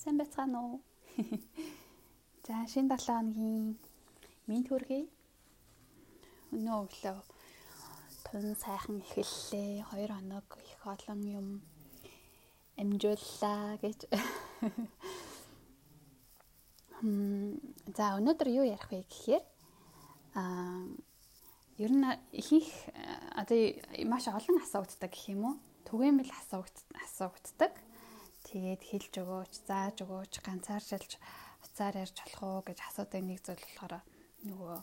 Сайн байцгаана уу? За шинэ 7 хоногийн минь төргий. Өнөө өглөө тун сайхан эхэллээ. 2 хоног их олон юм амжууллаа гэж. Хм за өнөөдөр юу ярих вэ гэхээр аа ер нь ихэнх одоо маш олон асууддаг гэх юм уу? Түгээмэл асууддаг тэгээд хэлж өгөөч, зааж өгөөч, ганцааршилж уцаар ярьж болох уу гэж асуудаг нэг зүйл болохоор нөгөө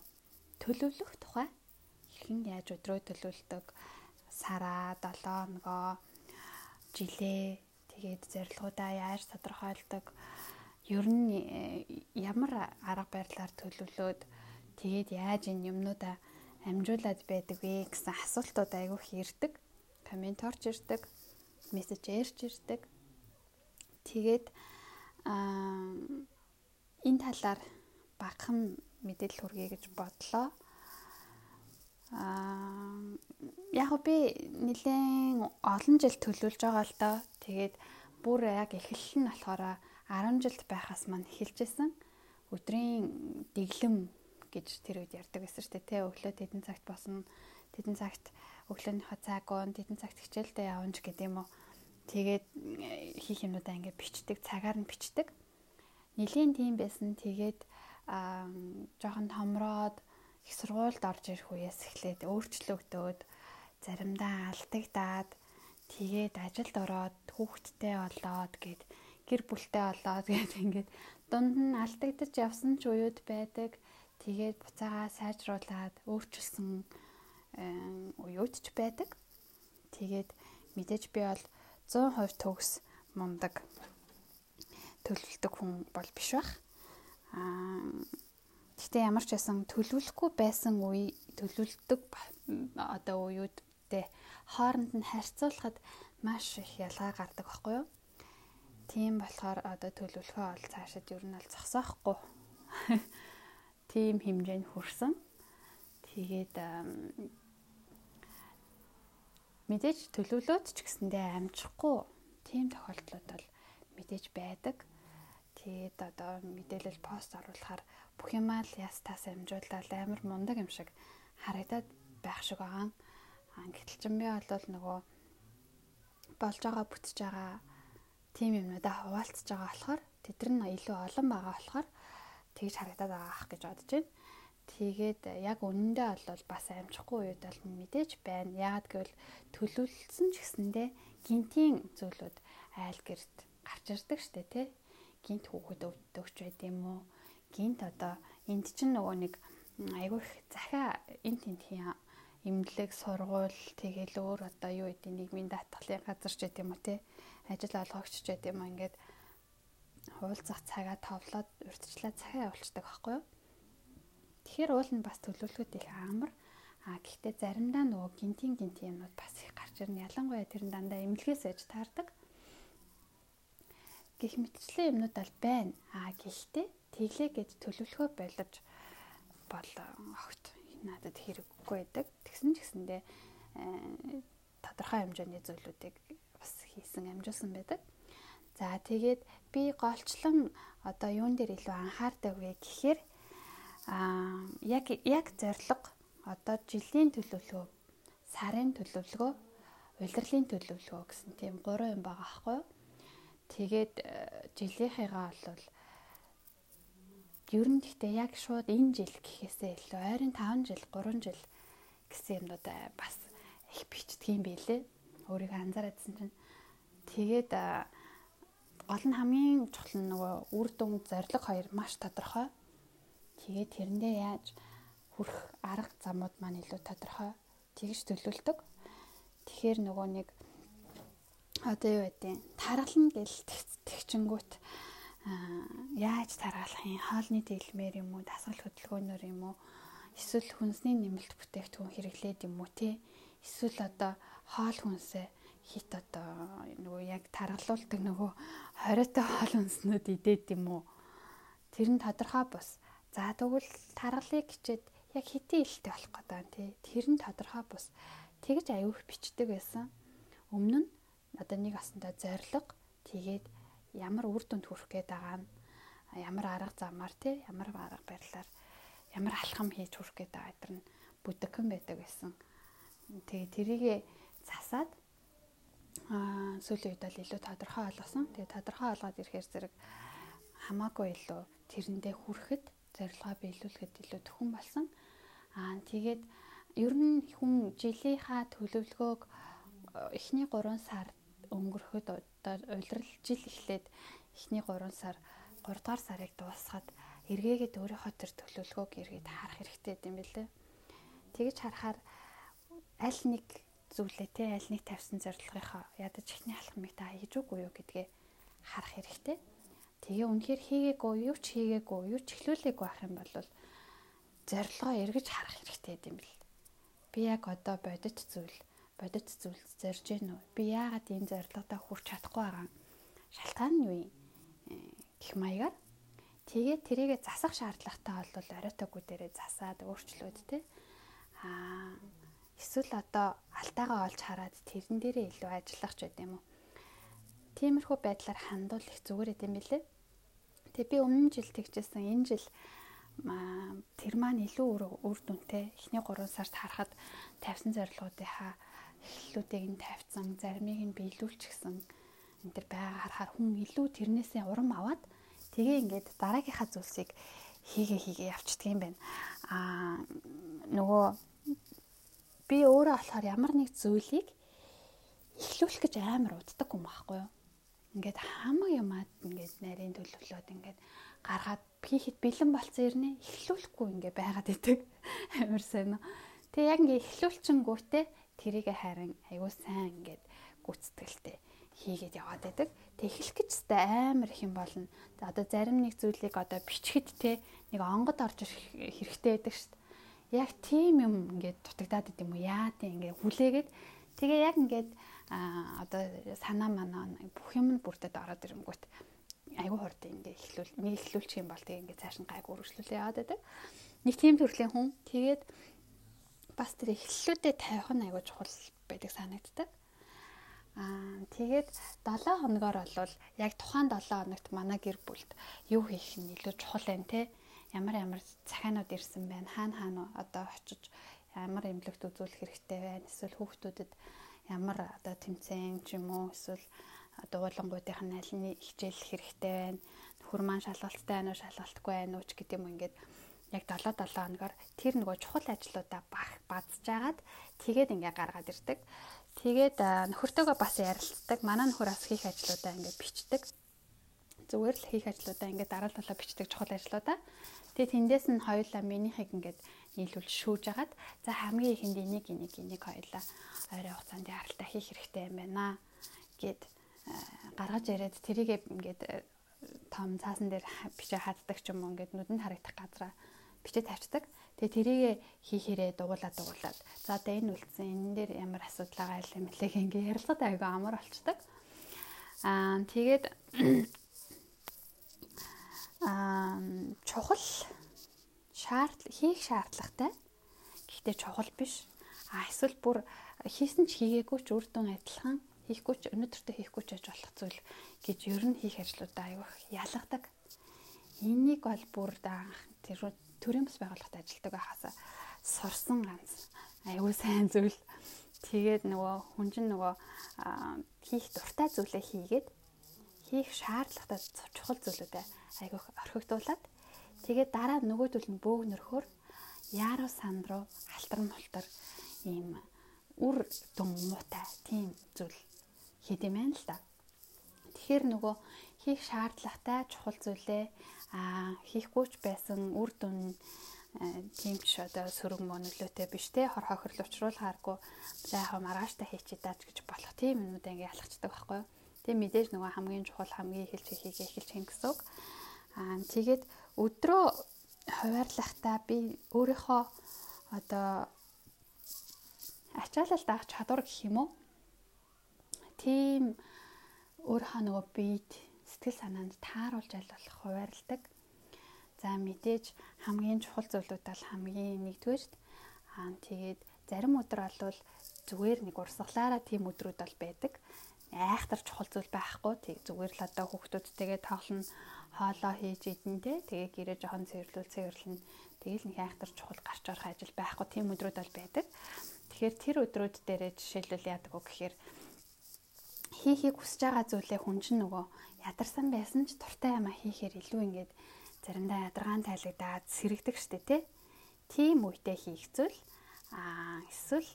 төлөвлөх тухай хэн яаж өдрөө төлөвлөдөг сараа, 7 ногоо, жилээ тэгээд зорилгоудаа яаж тодорхойлдог ер нь э, ямар арга барилаар төлөвлөөд тэгээд яаж энэ юмнуудаа амжуулаад байдаг вэ гэсэн асуултууд айгүйх ирдэг. Коммент орж ирдэг, мессеж ярьж ирдэг. Тэгээд аа энэ талаар багахан мэдээлэл хүргэе гэж бодлоо. Аа яг би нэлээд олон жил төлөвлөж байгаа л доо. Тэгээд бүр яг эхлэл нь болохоор 10 жилд байхаас маань эхэлжсэн. Өдрийн дэглэм гэж тэр үед ярьдаг байсан шүү дээ. Тэ өглөө тэдэн цагт босно. Тэдэн цагт өглөөнийхөө цаг уун, тэдэн цагт хичээлдээ явна ч гэдэм юм уу Тэгээд э, хийх юмудаа ингээд бичдэг, цагаар нь бичдэг. Нилийн тийм байсан. Тэгээд аа жоохон томроод их сургуульд орж ирэх үеэс эхлээд өөрчлөгдөөд заримдаа алдагдаад тэгээд ажилд ороод хүүхэдтэй болоод гээд гэр бүлтэй болоод гээд ингээд дунд нь алдагдаж явсан ч уууд байдаг. Тэгээд буцаагаа сайжруулад өөрчилсөн уууд ч байдаг. Тэгээд мэдээж би бол 100% төгс мундаг төлөвлөлтөг хүн бол биш бах. Аа гэхдээ ямар ч байсан төлөвлөхгүй байсан үе төлөвлөлтөг одоо үеүүдтэй хооронд нь харьцуулахад маш их ялгаа гардаг байхгүй юу? Тийм болохоор одоо төлөвлөхөө ол цаашид ер нь бол зогсоохгүй. Тийм хэмжээнд хүрсэн. Тэгээд мэдээж төлөвлөөд ч гэсэндээ амжихгүй тийм тохиолдлууд бол мэдээж байдаг. Тэгээд одоо мэдээлэл пост оруулахаар бүх юмаа л ястаас амжуулаад амар мундаг юм шиг харагдаад байх шиг байгаа. Гэтэл ч би бол нөгөө болж байгаа бүтэж байгаа тийм юмнуудаа хуваалцж байгаа болохоор тэдэр нь илүү олон байгаа болохоор тэгж харагдаад байгаа ах гэж бодож байна. Тэгээд яг үнэндээ бол бас амжихгүй үед бол мэдээж байна. Яагаад гэвэл төлөвлөсөн ч гэсэндээ гинтийн зүйлүүд айл гэрт гарч ирдэг штэ тий. Гинт хүүхэд өвдөгч байд юм уу? Гинт одоо энд чинь нөгөө нэг айгүй их захиа энэ тентхийн имлэг сургууль тэгэл өөр одоо юу гэдэг нийгмийн даатгалын газар ч гэдэм үү те ажил олгогч ч гэдэм үү ингээд хуулцах цагаа товлоод урьдчилаа цагаа явуулцдаг байхгүй юу Тэгэхээр уул нь бас төлөвлөгөөд их амар. А гэхдээ заримдаа нөгөө гинтийн гинтийн юмнууд бас их гарч ирнэ. Ялангуяа тэр нь дандаа эмнэлгээс ээж таардаг. Гэх мэтчлэн юмнууд аль байна. А гэхдээ тэглээ гэж төлөвлөгөө байлж бол огт надад хэрэггүй байдаг. Тэгсэн ч гэсэндээ э, тодорхой хэмжээний зүйлүүдийг бас хийсэн амжуулсан байдаг. За тэгээд би голчлон одоо юун дээр илүү анхаардаг вэ гэхээр Аа яг яг зориг одоо жилийн төлөвлөгөө, сарын төлөвлөгөө, улирлын төлөвлөгөө гэсэн тийм гурван юм байгаа аахгүй юу? Тэгээд э, жилийнхээгаа бол ер нь гэхдээ яг шууд энэ жил гэхээсээ илүү ойрын 5 жил, 3 жил гэсэн юмнууд бас их бичдэг юм байлээ. Өөрийгөө анзаараадсэн чинь тэгээд э, гол нь хамгийн чухал нөгөө үр дүн зориг хоёр маш тодорхой. Тэгээд тэрэндээ яаж хүрэх арга замууд маань илүү тодорхой тэгж төлөвлөдөг. Тэгэхээр нөгөө нэг одоо юу гэдэг таргална гэл тэгчингүүт яаж таргалах юм? Хоолны дэлмээр юм уу? Дасгал хөдөлгөөнөөр юм уу? Эсвэл хүнсний нэмэлт бүтээгдэхүүн хэрэглээд юм уу те? Эсвэл одоо хоол хүнсээ хит одоо нөгөө яг таргалуулдаг нөгөө хориотой хоол хүнснүүд идээд юм уу? Тэр нь тодорхой бус За тэгвэл таргалыг хичээд яг хитийн илтэй болох гэдэг нь тий. Тэр нь тодорхой бус. Тэгж аюух бичдэг байсан. Өмнө нь одоо нэг асандаа зориг тэгээд ямар үр дүнд хүрэх гээд байгаа нь ямар арга замаар тий ямар арга барилаар ямар алхам хийж хүрэх гээд байгаа гэдэг нь бүдэгхэн байдаг байсан. Тэгээ тэрийгэ засаад аа сүүлийн үед бол илүү тодорхой болгосон. Тэгээ тодорхой олгоод ирэхээр зэрэг хамаагүй илүү тэрэндээ хүрэхэд зорилгоо биелүүлэхэд илүү төхөн болсон. Аа тэгээд ер нь хүн жилийнхаа төлөвлөгөөг эхний 3 сар өнгөрөхөд улирал жил эхлээд эхний 3 сар 3 дугаар сарыг дуусгаад эргээгээд өөрийнхөө төр төлөвлөгөөг эргээд харах хэрэгтэй юм билээ. Тэгэж харахаар аль нэг зүйлээ те аль нэг тавьсан зорилгынхаа ядаж ихний алхмыг та хийж үгүй юу гэдгээ харах хэрэгтэй. Тэгээ үнэхээр хийгээгүй юу ч хийгээгүй юу ч эхлүүлээгүй ах юм бол зорилгоо эргэж харах хэрэгтэй юм бэл би яг одоо бодит зүйл бодит зүйл зорж гин үү? Би яагаад энэ зорилгодоо хүрч чадахгүй байгаа шалтгаан нь юу юм? Э, гэх маягаар? Тэгээд тэрийгэ засах шаардлагатай бол оройтойгоо дээрээ засаад өөрчлөөд те. Аа эсвэл одоо алтайгаа олж хараад тэрэн дээрээ илүү ажиллах ч юм уу тиймэрхүү байдлаар хандвал их зүгээр гэдэм билээ тэгээ би өмнө жил тэгжсэн энэ жил тэр маань илүү үр дүнтэй эхний 3 сард харахад тавьсан зорилгоодынхаа эхлэлүүдийг нь тавьсан, заримыг нь биелүүлчихсэн энэ төр байгаа харахаар хүн илүү тэрнээсээ урам аваад тэгээ ингээд дараагийнхаа зүйлсийг хийгээ хийгээ явцдаг юм байна. Аа нөгөө би өөрөө болохоор ямар нэг зүйлийг эхлүүлэх гэж амар уддаг юм аахгүй юу? Ингээд хамаг юмад ингээд нарийн төлөвлөлөөд ингээд гаргаад хийхэд бэлэн болцсон ирнэ эхлүүлэхгүй ингээ байгаад идэг амар сайн. Тэгээ яг ингээ эхлүүлчихэнгүүтээ тэрийг харин айгуу сайн ингээд гүцэтгэлтэй хийгээд яваад байдаг. Тэг эхлэх гэж хэвээр амар их юм болно. Одоо зарим нэг зүйлийг одоо бичгэд те нэг онгод орж хэрэгтэй байдаг шүү дээ. Яг тийм юм ингээд дутагдаад идэм үү яа тийм ингээд хүлээгээд тэгээ яг ингээд одоо санаа манаа бүх юм нь бүрдээд ороод ирэнгүүт айгүй хурд ингээ эхлүүл нэг эхлүүлчих юм бол тэгээ ингээ цааш нь гайг үргэлжлүүлээ яваад байдаг. Нэг тийм төрлийн хүн тэгээд бас тэр эхлэлүүдээ тавих нь айгүй чухал байдаг санагддаг. Аа тэгээд 7 хоногор бол яг тухайн 7 хоногт манай гэр бүлд юу хийх нь илүү чухал байна те. Ямар ямар цахианууд ирсэн байна. Хаана хаана одоо очиж ямар эмнэлэгт үзүүлэх хэрэгтэй байна. Эсвэл хүүхдүүдэд ямар одоо тэмцээн ч юм уу эсвэл одоо уулангуудынх нь аль нь хичээл хэрэгтэй байна. Нөхөр маань шалгалттай байна уу, шалгалтгүй байна уу ч гэдэг юм ингээд яг 7 7 хоногор тэр нөгөө чухал ажлуудаа бадж жагаад тэгээд ингээ гаргаад ирдэг. Тэгээд нөхөртөөгөө бас ярилцдаг. Манай нөхөр бас хийх ажлуудаа ингээ бичдэг. Зүгээр л хийх ажлуудаа ингээ дараа талаа бичдэг чухал ажлуудаа. Тэгээд тэндээс нь хоёулаа минийхийг ингээд нийлүүлж шүүж агаад за хамгийн ихэнд энийг энийг энийг хоёулаа ойрын хугацаанд яралтай хийх хэрэгтэй юм байна гэд гаргаж яриад тэрийг ингээд э, том цаасан дээр бичээ хаддаг ч юм уу ингээд нүдэнд харагдах газараа бичээ тавьчихдаг. Тэгээ тэрийг хийхээрээ дугуулаад дугуулаад за одоо энэ үлдсэн энэ дээр ямар асуудал байгаа юм лээ ингээ ярилцаад айгүй амар болчдаг. Аа тэгээд аа чухал шаардлага хийх шаардлагатай. Гэхдээ чухал биш. А эсвэл бүр хийсэн ч хийгээгүй ч үр дүн адилхан хийхгүй ч өнөөдөртөө хийхгүй ч яж болох зүйл гэж ер нь хийх ажлуудаа аюух ялгадаг. Энийг бол бүр даах тэр төрийн бас байгууллагад ажилладаг байхасаа сурсан ганц аюу сайн зүйл. Тэгээд нөгөө хүн чинь нөгөө хийх дуртай зүйлээ хийгээд хийх шаардлагатай чухал зүйлүүдээ айгүйх орхигдуулаад тэгээд дараа нөгөөдөл нь бөөгнөрхөөр яаруу сан руу алтар мултар ийм үр дүн муутай тийм зүйл хийдэм байх л да. Тэгэхээр нөгөө хийх шаардлагатай чухал зүйлээ аа хийхгүй ч байсан үр дүн тийм ч одоо сөрөг мөнөлөөтэй биш те хор хохирол учруулахааргүй яг маргааштай хийчихэд даач гэж болох тийм юмнуудаа ингээ ялгчдаг байхгүй юу. Тэгээ мэдээж нөгөө хамгийн чухал хамгийн эхэлж хийхийг эхэлж хийн гэсэн үг. Аа тэгээд өдрөө хуваарлахтаа би өөрийнхөө одоо ачаалал даах чадвар гэх юм уу тийм өөрийнхөө нөгөө биед сэтгэл санаанд тааруулж аль болох хуваарлдаг. За мэдээж хамгийн чухал зүйлүүд бол хамгийн нэгдүгээрт аа тэгээд зарим өдөр бол зүгээр нэг урсгалаараа тийм өдрүүд бол байдаг. Айхтар чухал зүйл байхгүй. Тэг зүгээр л одоо хүүхдүүдтэйгээ тоглоно, хоолоо хийж идэн тэ. Тэгээ гэрээ жоохон цэвэрлүүл цэвэрлэн. Тэгээл нэг айхтар чухал гарч орох ажил байхгүй. Тим өдрүүд бол байдаг. Тэгэхээр тэр өдрүүд дээрээ жишээлбэл яадаг вэ гэхээр хийхийг хүсэж байгаа зүйлээ хүн чинь нөгөө ядарсан байсан ч туртай юм а хийхээр илүү ингээд заримдаа ядаргаан тайлагдаад сэрэгдэг штэ тий. Тийм үедээ хийх зүйл аа эсвэл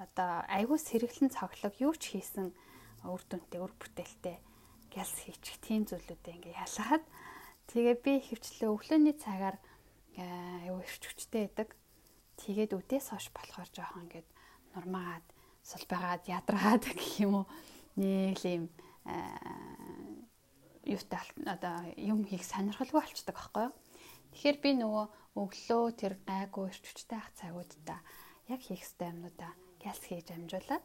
одоо айгүй сэргэлэн цоглог юу ч хийсэн үр дүнтэй үр бүтээлтэй гялс хийчих тийм зүйлүүдээ ингээ ялгаад тэгээ би хөвчлээ өглөөний цагаар аюу ирч хүчтэй байдаг. Тэгээд үдээс хойш болохоор жоохон ингээд нурмаагаад сулбайгаад ядраад гэх юм уу нэг юм юутай одоо юм хийх сонирхолгүй болчдөг байхгүй юу. Тэгэхээр би нөгөө өглөө тэр гайгүй ирч хүчтэй ах цагуудаа яг хийх ёстой юмнуудаа гялс хийж амжуулаад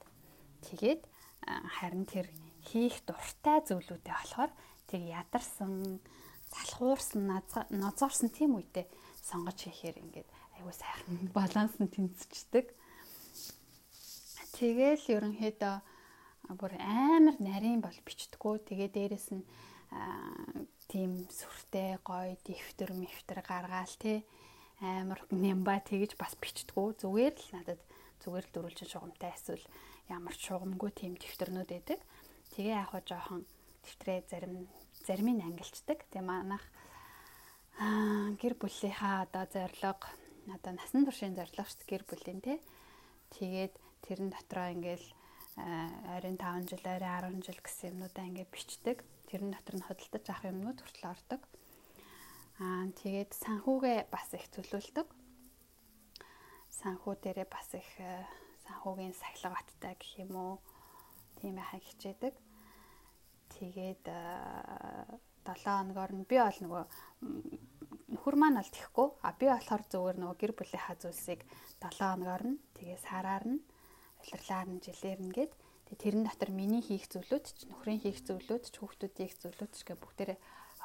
тэгээд харин тэр хийх дуртай зүйлүүдээ болохоор тэг ядарсан залхуурсан нозоорсон тийм үедээ сонгож хийхээр ингээд айгүй сайхан баланс нь тэнцвчдэг. Тэгэл ерөнхийдөө бүр амар нарийн бол бичдэггүй. Тэгээ дээрэс нь тийм сүртэй гоё дэвтэр мэвтэр гаргаал те амар нямба тэгж бас бичдэггүй. Зүгээр л надад зүгээр л дөрүлжин шугамтай эсвэл ямар ч шугамгүй тийм дэвтэрнүүд байдаг. Тэгээ яг хоо жоохон дэвтрээ зарим заримыг ангилчдаг. Тэгээ манайх гэр бүлийнхаа одоо зорилго одоо насан туршийн зорилго шүү гэр бүлийн те. Тэгээд тэрэн дотроо ингээл ойрын 5 жил, ойрын 10 жил гэсэн юмнуудаа ингээд бичдэг. Тэрэн дотор нь хөдөлтөж авах юмнууд хүртэл ордог. Аа тэгээд санхүүгээ бас их төлөвлөдөг. Санхүү дээрээ бас их санхүүгийн сахилга баттай гэх юм уу тийм байхыг хичээдэг. Тэгээд 7 хоногор нь би бол нөгөө нөхөр маань бол тэхгүй а би болохоор зүгээр нөгөө гэр бүлийнхаа зүйлсийг 7 хоногор нь тэгээ сараар нь улирлаар нь жилээр нь гээд тэгээ тэрэн дотор миний хийх зүйлүүд ч нөхрийн хийх зүйлүүд ч хүүхдүүдийн хийх зүйлүүд ч гэ бүгдээрээ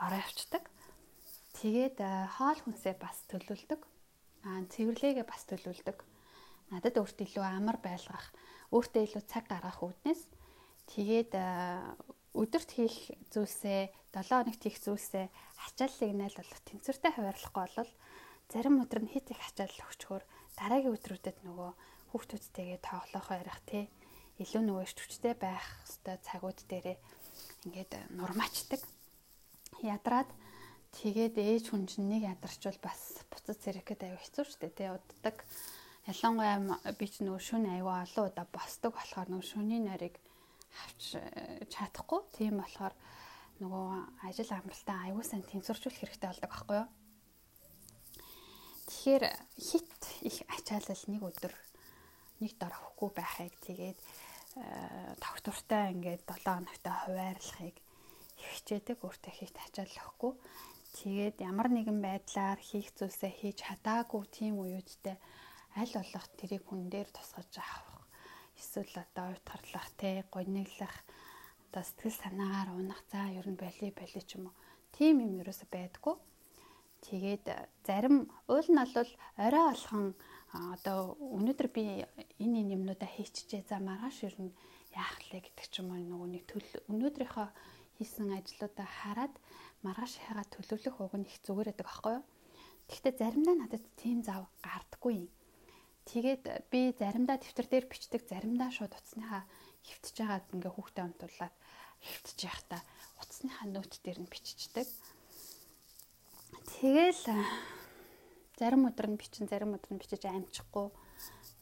ороо явцдаг. Тэгээд хоол хүнсээ бас төлөвлөдөг. Аа цэвэрлэгээ бас төлөвлөдөг надад өөртөө илүү амар байлгах, өөртөө илүү цаг гаргах үүднээс. Тэгээд өдөрт хийх зүйлсээ 7 хоногт хийх зүйлсээ ачааллыг найлуулах тэнцвэртэй хуваарлахгүй бол зарим өдөр нь хит их ачаалал өгчхөөр дараагийн өдрүүдэд нөгөө хүүхдүүдтэйгээ тоглохоо ярих тий илүү нөгөө иш хүчтэй байх хэвээр цагууд дээрээ ингээд нурмаачдаг. Ядраад тэгээд ээж хүн чинь нэг ядарчвал бас буцаж зэрэхэд аюу хэцүү шүү дээ тий уддаг Ялангуяа би ч нөгөө шүн аюу олон удаа босдог болохоор нөгөө шүний нарыг авч э, чадахгүй. Тийм болохоор нөгөө ажил амралтаа аюу сан тэнцвэржүүлэх хэрэгтэй болдог байхгүй юу? Тэгэхээр хит их ачаалал нэг өдөр нэг дор авахгүй байхыг тэгээд тогтвортой ингээд 7 хоногтой хуваарлахыг хичээдэг өөртөө хийх ачаалал өгөхгүй. Тэгээд ямар нэгэн байдлаар хийх зүйлсээ хийж чадаагүй тийм үеүүдтэй аль болох тэрийг хүн дээр тусгаж авах эсвэл одоо утгарлах те гониглах одоо сэтгэл санаагаар унах. За ер нь боли боли ч юм уу. Тийм юм ерөөсө байдгүй. Тэгээд зарим уул нь бол орой алхан одоо өнөөдөр би энэ энэ юмнуудаа хийчихээ. За маргааш ер нь яах лээ гэдэг ч юм уу нөгөө нэг төлөв өнөөдрийнхөө хийсэн ажлуудаа хараад маргаашийнхаа төлөвлөх уг нь их зүгээр байдаг аахгүй юу? Гэхдээ заримдаа надад тийм зав гардаггүй. юм. Тэгээд би заримдаа дэвтэр дээр бичдэг, заримдаа шууд утасныхаа хөвтөж байгаад ингээ хүүхдээ унтуулад хөвтөж явахдаа утасныхаа нөт дээр нь биччихдэг. Тэгэл зарим өдөр нь бичин, зарим өдөр нь бичиж амжихгүй.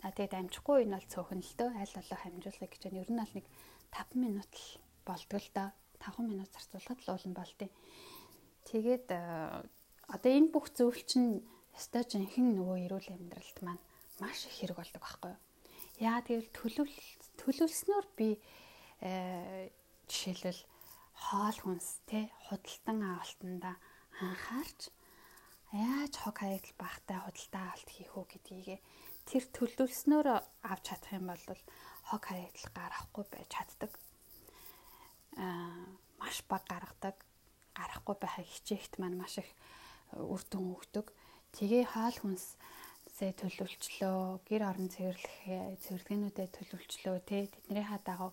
За тэгээд амжихгүй энэ бол цөөхөн л дөө аль болох амжуулах гэж байна. Ер нь бол нэг 5 минут л болдгоо л доо. 5 минут зарцуулахад л уулан болдیں۔ Тэгээд одоо энэ бүх зөвлөл чинь ёстой жинхэнэ нөгөө эрүүл амьдралд маань маш их хэрэг болдог байхгүй юу. Яа тэгвэл төлөв төлөвлснөөр би э, жишээлбэл хоол хүнс те худалдан авалтанда анхаарч яаж хог хаягдл багтай худалдан авалт хийх үү гэдгийг тэр төлөвлснөөр авч чадах юм бол хог хаягдл гарахгүй байж чаддаг. Аа маш баг гаргадаг. Гарахгүй байхыг хичээхт маань маш их үр дүн өгдөг. Тэгээ хаал хүнс сая төлөвлөлчлөө, гэр орон цэвэрлэх цэвэрлэгнүүдэд төлөвлөлчлөө тий тэднийхээ дагав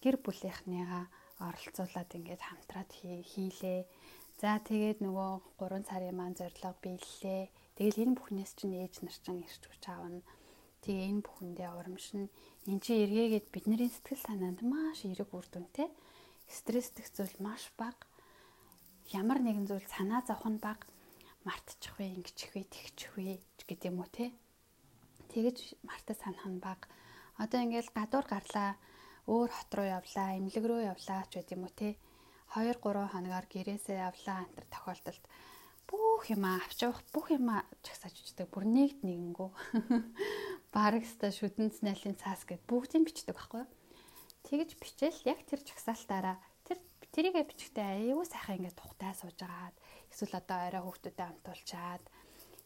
гэр бүлийнхнийгаа оролцуулаад ингээд хамтраад хийлээ. За тэгээд нөгөө 3 сарын маань зорилго биеллээ. Тэгэл энэ бүхнээс чинь ээж нар чинь ирч хүч аавна. Тэгээ энэ бүхэндээ урамшин эн чи эргээгээд бидний сэтгэл санаанд маш эерэг үр дүнтэй. Стресстэх зүйл маш бага. Ямар нэгэн зүйл санаа зовх нь бага. Мартчих вэ, ингэчих вэ, тэгчих вэ гэдэг юм уу те. Тэгэж мартаж санах нь бага. Одоо ингээл гадуур гарлаа өөр хот руу явлаа, эмнэлэг рүү явлаа ч гэдэм үү те. 2 3 хоногоор гэрээсээ явлаа энэ тохиолдолд бүх юм авч явах бүх юм чагсааж үздэг. Бүр нэгд нэгэнгүү. Барагста шүдэнц найлын цаас гэд бүгдийг бичдэг байхгүй юу? Тэгэж бичээл яг тэр чагсаалтаараа тэр тэрийгэ бичгтээ аюу сайхан ингээд тухтай сууж агаад эсвэл одоо орой хүүхдүүдэд амтуулчаад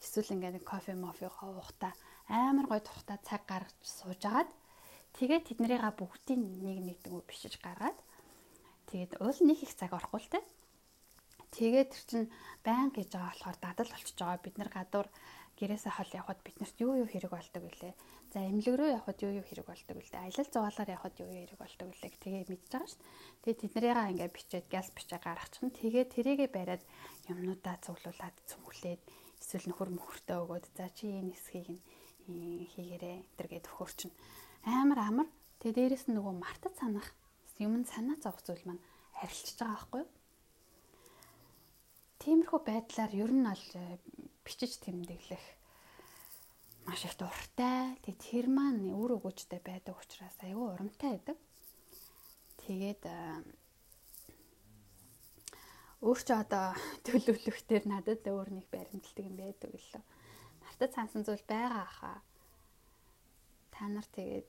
эсвэл ингээд кофе мофи хоохта амар гой тухтай цаг гаргаж сууж агаад Тэгээд тэднэрийга бүгдийг нэг нэг дэгөө бишиж гаргаад тэгээд уул нэг их цаг орохгүй л те. Тэгээд тэр чин байн гэж байгаа болохоор дадал болчихж байгаа. Бид нар гадуур гэрээсээ хол явхад биднэрт юу юу хэрэг болдог вүлээ. За эмнэлэг рүү явхад юу юу хэрэг болдог вүлээ. Аялал зугаалаар явхад юу юу хэрэг болдог вүлээ. Тэгээ мэдж байгаа шүү дээ. Тэгээд тэднэрийгаа ингээ бичээд газ бичээ гаргачихна. Тэгээд тэрийгэ бариад юмнуудаа цуглуулад цүмглээд эсвэл нөхөр мөхөртөө өгөөд за чи энэ хэсгийг нь хийгээрээ энэ гээд өхөрчин амар амар. Тэгээ дээрэс нь нөгөө мартаж санах юм санаа зовх зүйл маань арилчж байгаа байхгүй юу? Тиймэрхүү байдлаар ер нь бол э, бичиж тэмдэглэх маш их дуртай. Тэгээ тэр маань үр өгөөжтэй байдаг учраас аюу урамтай байдаг. Тэгээд э, өөр ч одоо төлөвлөхтөр надад өөр нэг баримталдаг юм байдаг лөө. Мартаж сансан зүйл байгаа хаа. Та нар тэгээд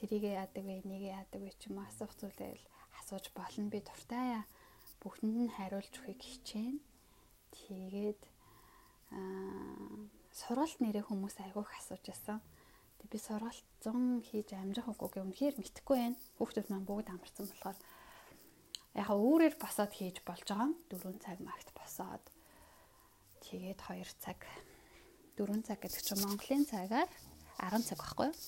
тэрийгээ яадаг вэ, нэгээ яадаг вэ ч юм уу асуух зүйлээ л асууж болно. Би дуртай бүхэнд нь хариулж өгөхийг хичээнэ. Тэгээд аа сургалт нэрээ хүмүүс айгүйх асууж байсан. Тэг би сургалт 100 хийж амжих үгүй үнэхээр мэдэхгүй байна. Хүүхдүүд маань бүгд амарсан болохоор яг өөрөөр босоод хийж болж байгаа. 4 цаг магт босоод тэгээд 2 цаг 4 цаг гэдэг чинь Монголын цагаар 10 цаг байхгүй юу?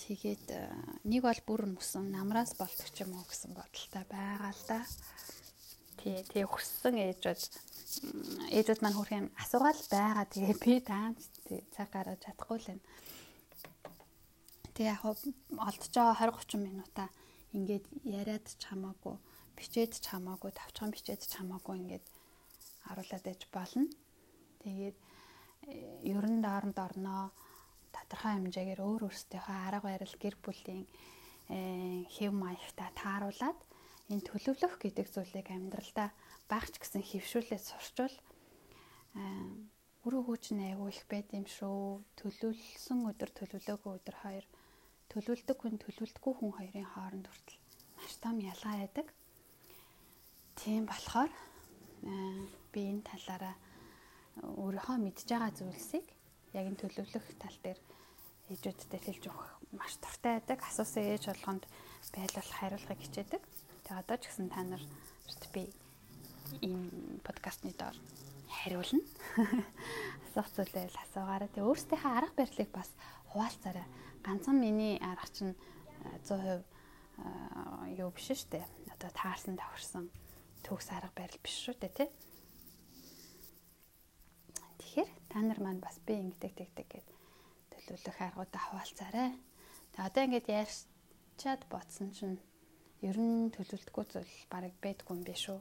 Тэгээд э, нэг бол бүр мөсөн намраас болдог ч юм уу гэсэн бодолтой байгаа л да. Тий, тий хүссэн ээжүүд ээжүүд маань хөрх юм асуугаал байгаа. Тэгээ би тий цаг гаргаж чадахгүй л байна. Тэгээ яг олдож байгаа 20 30 минутаа ингээд яриад ч хамаагүй, бичээд ч хамаагүй, тавчхан бичээд ч хамаагүй ингээд харуулад ээж болно. Тэгээд э, ерөн дооронд орноо тодорхой хэмжээгээр өөр өөрсдийнхөө арга барил гэр бүлийн э, хэв маягтай тааруулаад энэ төлөвлөх гэдэг зүйлийг амьдралдаа багч гэсэн хөвшүүлээд сурчвал үр өгөөч нь айгүй их байд юм шүү. Төлөвлөсөн өдөр төлөвлөөгүй өдөр хоёр төлөвлөдөг хүн төлөвлөдөггүй хүн хоёрын хооронд хүртэл маш том ялгаа байдаг. Тийм болохоор би энэ талаараа өөрийнхөө мэдж байгаа зүйлсийг яг энэ төлөвлөх тал дээр ээжүүдтэй хэлж өгөх маш дуртай байдаг. Асуусан ээж болгонд байлуулах хариулгыг хичээдэг. Тэгээ одоо ч гэсэн та нарт би энэ подкастны доор хариулна. Асуух зүйлээ л асуугаарай. Тэгээ өөрсдийнхөө арга барилыг бас хуваалцаарай. Ганцхан миний арга чинь 100% юу биш шүү дээ. Одоо таарсан давхарсан төгс арга барил биш шүү дээ тий. Тэгэхээр та нар маань бас би ингэдэг тэгдэг гэд төлөвлөх аргуудаа хуваалцаарай. Тэгээ одоо ингэж ярьчаад бодсон чинь ер нь төлөвлөлтгүй зүйл барыг байдгүй юм биш үү?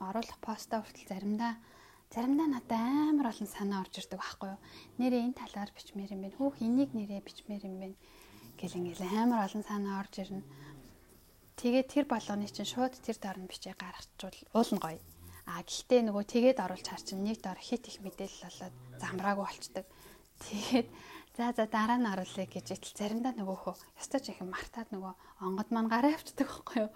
Оруулах поста хүртэл заримдаа заримдаа надад амар олон санаа орж ирдэг байхгүй юу? Нэрээ энэ талаар бичмээр юм байна. Хүүх энийг нэрээ бичмээр юм байна. Гэл ингээл амар олон санаа орж ирнэ. Тэгээд тэр болгоны чинь шууд тэр дор нь бичээ гаргачвал уулна гоё. А гэхдээ нөгөө тэгээд оруулж хар чинь нэг дор хит их мэдээлэл болоод замраагүй болчдөг. Тэгээд за за дараа нь оруулъя гэж итэл заримдаа нөгөөхөө ёстой ч их мартаад нөгөө онгод маань гараа авчдаг байхгүй юу.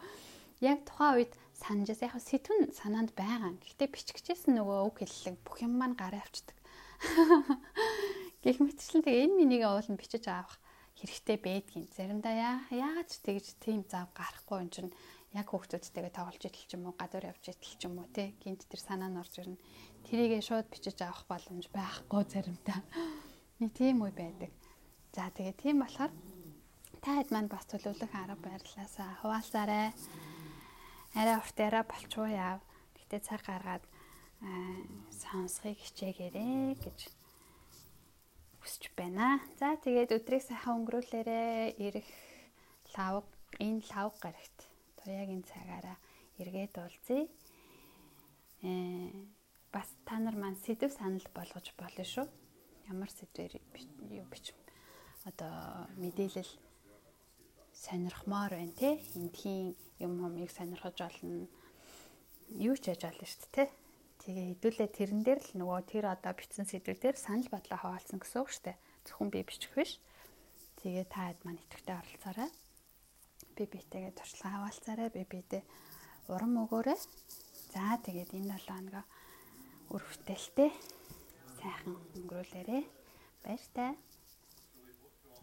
Яг тухайн үед санджээс яг сэтвэн санаанд байгаа. Гэхдээ бичгчээс нөгөө үг хэллэг бүх юм маань гараа авчдаг. Гэх мэтчлэн тэгээ энэ минийг уулын бичиж авах хэрэгтэй байдгийн. Заримдаа яагаад ч тэгж тийм зав гарахгүй юм чинь яг хүүхдүүдтэйгээ тоглож идэл ч юм уу гадуур явж идэл ч юм уу те гинт тэр санаа нь орж ирнэ. Тэрийгээ шууд бичиж авах боломж байхгүй заримдаа. Нэг тийм үе байдаг. За тэгээ тийм болохоор Таад маань бас төлөвлөх арга барилаасаа хуваалцаарай. Арай урт яриа болчуу яав. Гэтэ цаг гаргаад сонсхийг хичээгээрэй гэж хүсэж байна. За тэгээд өдрийг сайхан өнгөрүүлээрэй. Ирэх лав энэ лав гарагт туяагийн цагаараа эргээд уулзъя. Э бас та нар маань сэдв санал болгож болно шүү. Ямар сэдвэр юу бич одоо мэдээлэл сонирхмоор байна те. Эндхийн юм юмыг сонирхож олно. Юу ч яж олно шүү дээ те. Тэгээ хэдүүлээ тэрэн дээр л нөгөө тэр одоо бичсэн сэдвүүдээр санал бодлоо хаваалсан гэсэн үг шүү дээ. Зөвхөн би бичих биш. Тэгээ та хэд маань идэвхтэй оролцоорой. Би битэйгээ туршлага хаваалцаарай. Би битэй урам өгөөрэй. За тэгээд энэ 7 хоногоо үр бүтээлтэй сайхан өнгөрүүлээрэй. Баяр таа.